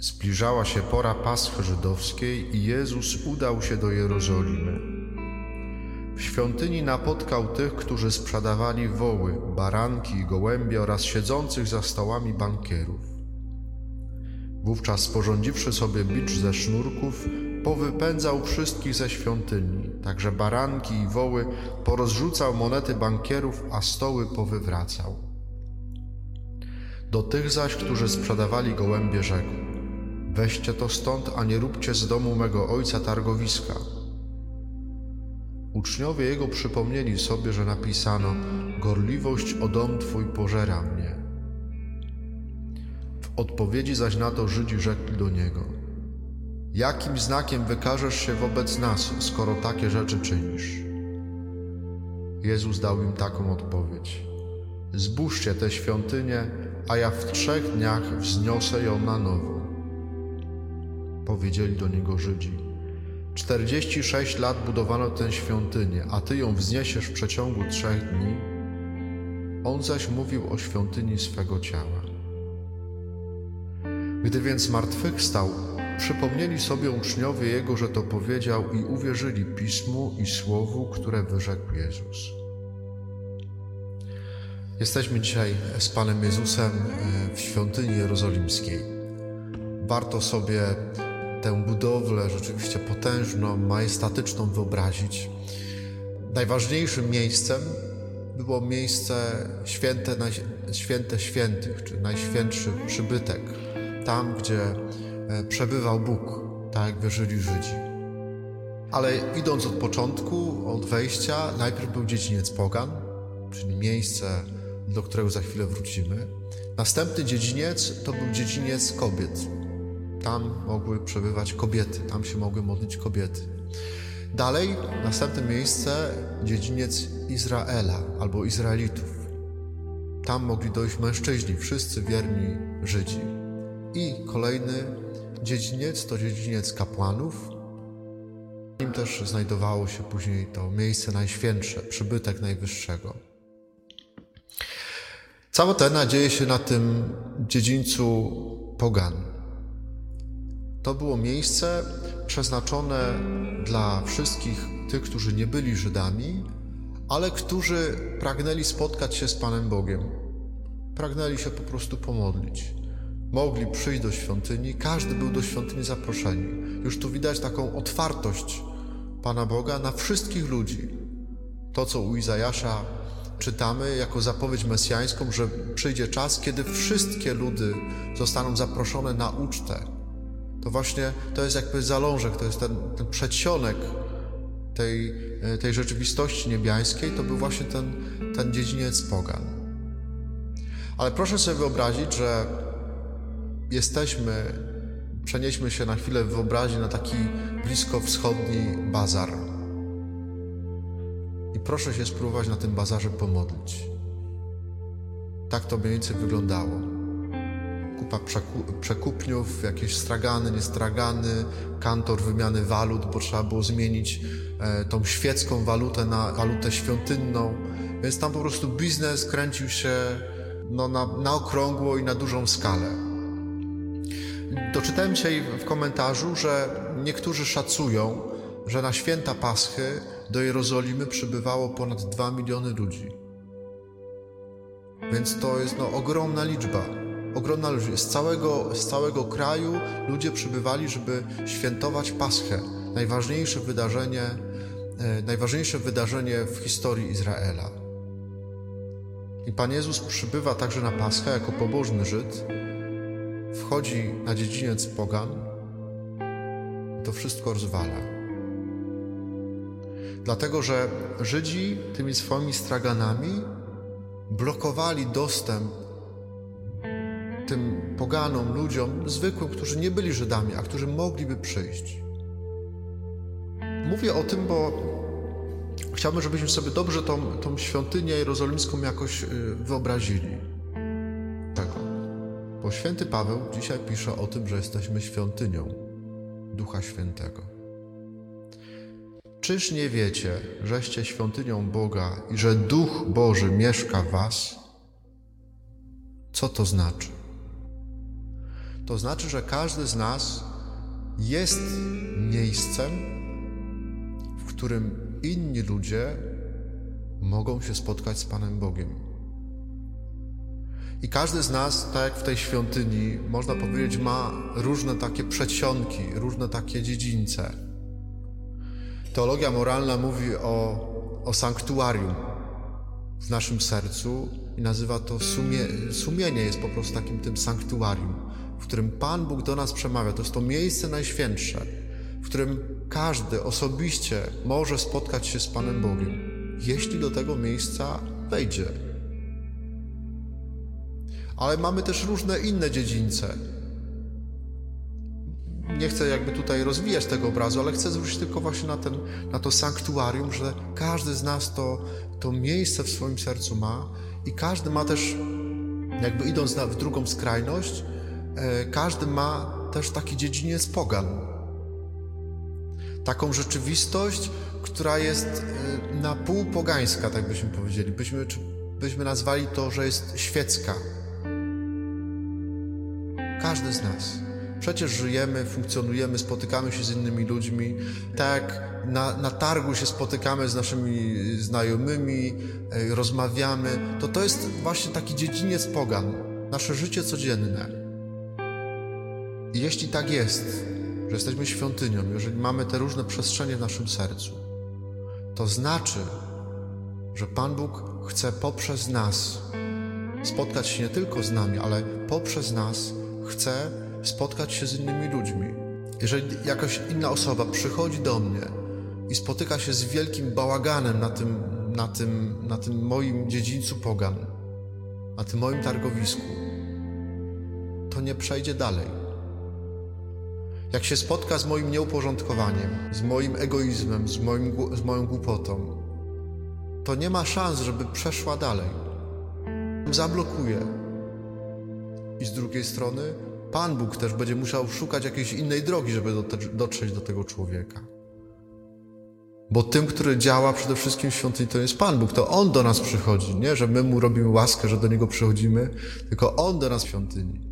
Zbliżała się pora Paschy Żydowskiej i Jezus udał się do Jerozolimy. W świątyni napotkał tych, którzy sprzedawali woły, baranki i gołębie oraz siedzących za stołami bankierów. Wówczas sporządziwszy sobie bicz ze sznurków, powypędzał wszystkich ze świątyni, także baranki i woły, porozrzucał monety bankierów, a stoły powywracał. Do tych zaś, którzy sprzedawali gołębie, rzekł: Weźcie to stąd, a nie róbcie z domu mego ojca targowiska. Uczniowie jego przypomnieli sobie, że napisano: Gorliwość o dom twój pożera mnie. W odpowiedzi zaś na to Żydzi rzekli do niego: Jakim znakiem wykażesz się wobec nas, skoro takie rzeczy czynisz? Jezus dał im taką odpowiedź: Zbóżcie tę świątynię, a ja w trzech dniach wzniosę ją na nowo. Powiedzieli do niego Żydzi: Czterdzieści sześć lat budowano tę świątynię, a ty ją wzniesiesz w przeciągu trzech dni. On zaś mówił o świątyni swego ciała. Gdy więc zmartwychwstał, przypomnieli sobie uczniowie Jego, że to powiedział i uwierzyli Pismu i Słowu, które wyrzekł Jezus. Jesteśmy dzisiaj z Panem Jezusem e, w świątyni jerozolimskiej. Warto sobie tę budowlę rzeczywiście potężną, majestatyczną wyobrazić. Najważniejszym miejscem było miejsce święte, święte świętych, czy najświętszy przybytek, tam gdzie e, przebywał Bóg, tak jak wierzyli Żydzi. Ale idąc od początku, od wejścia, najpierw był dziedziniec Pogan, czyli miejsce, do którego za chwilę wrócimy. Następny dziedziniec to był dziedziniec kobiet, tam mogły przebywać kobiety, tam się mogły modlić kobiety. Dalej, następne miejsce, dziedziniec Izraela albo Izraelitów. Tam mogli dojść mężczyźni, wszyscy wierni Żydzi. I kolejny dziedziniec to dziedziniec kapłanów. Nim też znajdowało się później to miejsce najświętsze, przybytek Najwyższego. Cała ta dzieje się na tym dziedzińcu pogan. To było miejsce przeznaczone dla wszystkich tych, którzy nie byli Żydami, ale którzy pragnęli spotkać się z Panem Bogiem. Pragnęli się po prostu pomodlić. Mogli przyjść do świątyni, każdy był do świątyni zaproszeni. Już tu widać taką otwartość Pana Boga na wszystkich ludzi. To, co u Izajasza czytamy jako zapowiedź mesjańską, że przyjdzie czas, kiedy wszystkie ludy zostaną zaproszone na ucztę, to właśnie to jest jakby zalążek, to jest ten, ten przedsionek tej, e, tej rzeczywistości niebiańskiej, to był właśnie ten, ten dziedziniec pogan. Ale proszę sobie wyobrazić, że jesteśmy, przenieśmy się na chwilę w wyobraźni na taki blisko wschodni bazar. I proszę się spróbować na tym bazarze pomodlić. Tak to mniej więcej wyglądało kupa przekupniów, jakieś stragany, niestragany, kantor wymiany walut, bo trzeba było zmienić e, tą świecką walutę na walutę świątynną. Więc tam po prostu biznes kręcił się no, na, na okrągło i na dużą skalę. Doczytałem dzisiaj w komentarzu, że niektórzy szacują, że na święta Paschy do Jerozolimy przybywało ponad 2 miliony ludzi. Więc to jest no, ogromna liczba ogromna ludzi. Z całego, z całego kraju ludzie przybywali, żeby świętować Paschę, najważniejsze wydarzenie, e, najważniejsze wydarzenie w historii Izraela. I Pan Jezus przybywa także na Paschę jako pobożny Żyd, wchodzi na dziedziniec pogan to wszystko rozwala. Dlatego, że Żydzi tymi swoimi straganami blokowali dostęp tym poganom, ludziom zwykłym, którzy nie byli Żydami, a którzy mogliby przyjść. Mówię o tym, bo chciałbym, żebyśmy sobie dobrze tą, tą świątynię jerozolimską jakoś y, wyobrazili. Tego. Bo święty Paweł dzisiaj pisze o tym, że jesteśmy świątynią Ducha Świętego. Czyż nie wiecie, żeście świątynią Boga i że Duch Boży mieszka w was? Co to znaczy? To znaczy, że każdy z nas jest miejscem, w którym inni ludzie mogą się spotkać z Panem Bogiem. I każdy z nas, tak jak w tej świątyni, można powiedzieć, ma różne takie przedsionki, różne takie dziedzińce. Teologia moralna mówi o, o sanktuarium w naszym sercu i nazywa to sumie, sumienie, jest po prostu takim tym sanktuarium, w którym Pan Bóg do nas przemawia. To jest to miejsce najświętsze, w którym każdy osobiście może spotkać się z Panem Bogiem, jeśli do tego miejsca wejdzie. Ale mamy też różne inne dziedzińce. Nie chcę jakby tutaj rozwijać tego obrazu, ale chcę zwrócić tylko właśnie na, ten, na to sanktuarium, że każdy z nas to, to miejsce w swoim sercu ma i każdy ma też, jakby idąc na, w drugą skrajność, każdy ma też taki dziedziniec pogan. Taką rzeczywistość, która jest e, na pół pogańska, tak byśmy powiedzieli. Byśmy, byśmy nazwali to, że jest świecka. Każdy z nas. Przecież żyjemy, funkcjonujemy, spotykamy się z innymi ludźmi. Tak na, na targu się spotykamy z naszymi znajomymi, e, rozmawiamy. To to jest właśnie taki dziedziniec pogan, nasze życie codzienne. Jeśli tak jest, że jesteśmy świątynią, jeżeli mamy te różne przestrzenie w naszym sercu, to znaczy, że Pan Bóg chce poprzez nas spotkać się nie tylko z nami, ale poprzez nas chce spotkać się z innymi ludźmi. Jeżeli jakaś inna osoba przychodzi do mnie i spotyka się z wielkim bałaganem na tym, na tym, na tym moim dziedzińcu pogan, na tym moim targowisku, to nie przejdzie dalej. Jak się spotka z moim nieuporządkowaniem, z moim egoizmem, z, moim, z moją głupotą, to nie ma szans, żeby przeszła dalej. Zablokuje. I z drugiej strony Pan Bóg też będzie musiał szukać jakiejś innej drogi, żeby dotrzeć do tego człowieka. Bo tym, który działa przede wszystkim w świątyni, to jest Pan Bóg. To On do nas przychodzi, nie? Że my Mu robimy łaskę, że do Niego przychodzimy, tylko On do nas w świątyni.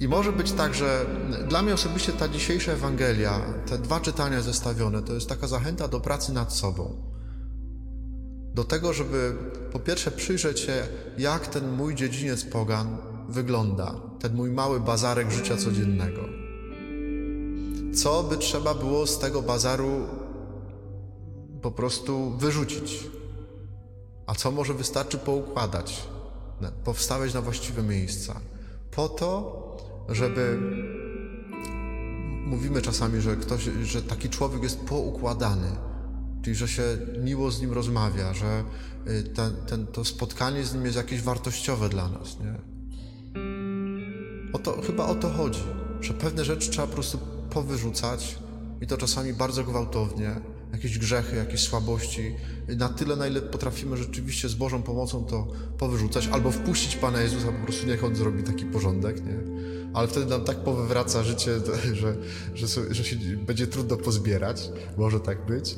I może być tak, że dla mnie osobiście ta dzisiejsza Ewangelia, te dwa czytania zestawione, to jest taka zachęta do pracy nad sobą. Do tego, żeby po pierwsze przyjrzeć się, jak ten mój dziedziniec pogan wygląda, ten mój mały bazarek życia codziennego. Co by trzeba było z tego bazaru po prostu wyrzucić, a co może wystarczy poukładać, powstawiać na właściwe miejsca, po to, żeby mówimy czasami, że ktoś, że taki człowiek jest poukładany, czyli że się miło z nim rozmawia, że y, ten, ten, to spotkanie z nim jest jakieś wartościowe dla nas, nie? O to, chyba o to chodzi, że pewne rzeczy trzeba po prostu powyrzucać i to czasami bardzo gwałtownie, jakieś grzechy, jakieś słabości, na tyle, na ile potrafimy rzeczywiście z Bożą pomocą to powyrzucać, albo wpuścić Pana Jezusa, po prostu niech On zrobi taki porządek, nie? Ale wtedy nam tak powywraca życie, że, że, że się będzie trudno pozbierać, może tak być.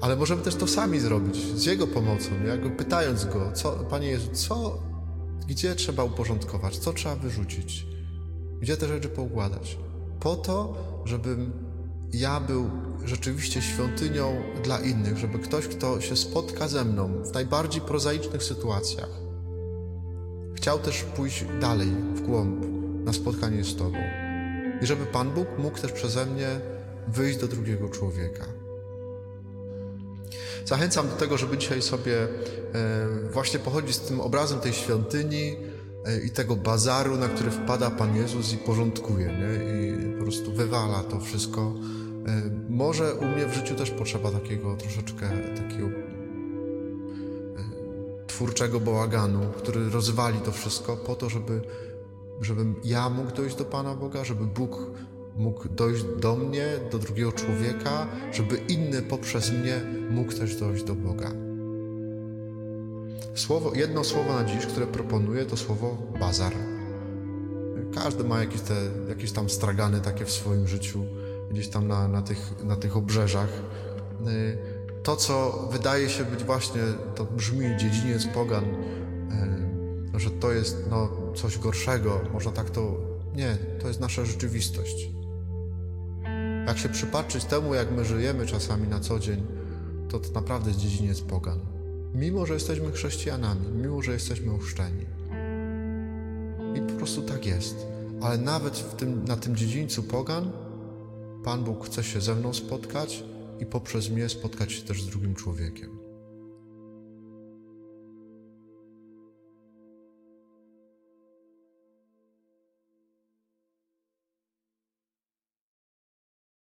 Ale możemy też to sami zrobić, z Jego pomocą, jakby pytając Go, co, Panie Jezu, co, gdzie trzeba uporządkować, co trzeba wyrzucić, gdzie te rzeczy poukładać. Po to, żebym ja był rzeczywiście świątynią dla innych, żeby ktoś, kto się spotka ze mną w najbardziej prozaicznych sytuacjach, chciał też pójść dalej, w głąb, na spotkanie z Tobą. I żeby Pan Bóg mógł też przeze mnie wyjść do drugiego człowieka. Zachęcam do tego, żeby dzisiaj sobie e, właśnie pochodzić z tym obrazem tej świątyni e, i tego bazaru, na który wpada Pan Jezus i porządkuje, nie? i po prostu wywala to wszystko. E, może u mnie w życiu też potrzeba takiego troszeczkę takiego twórczego bałaganu, który rozwali to wszystko po to, żeby, żebym ja mógł dojść do Pana Boga, żeby Bóg mógł dojść do mnie, do drugiego człowieka, żeby inny poprzez mnie mógł też dojść do Boga. Słowo, jedno słowo na dziś, które proponuję, to słowo bazar. Każdy ma jakieś, te, jakieś tam stragany takie w swoim życiu, gdzieś tam na, na, tych, na tych obrzeżach. To, co wydaje się być właśnie, to brzmi dziedziniec pogan, że to jest no, coś gorszego, można tak to. Nie, to jest nasza rzeczywistość. Jak się przypatrzyć temu, jak my żyjemy czasami na co dzień, to to naprawdę jest dziedziniec pogan. Mimo, że jesteśmy chrześcijanami, mimo, że jesteśmy ochrzczeni. I po prostu tak jest. Ale nawet w tym, na tym dziedzińcu pogan Pan Bóg chce się ze mną spotkać i poprzez mnie spotkać się też z drugim człowiekiem.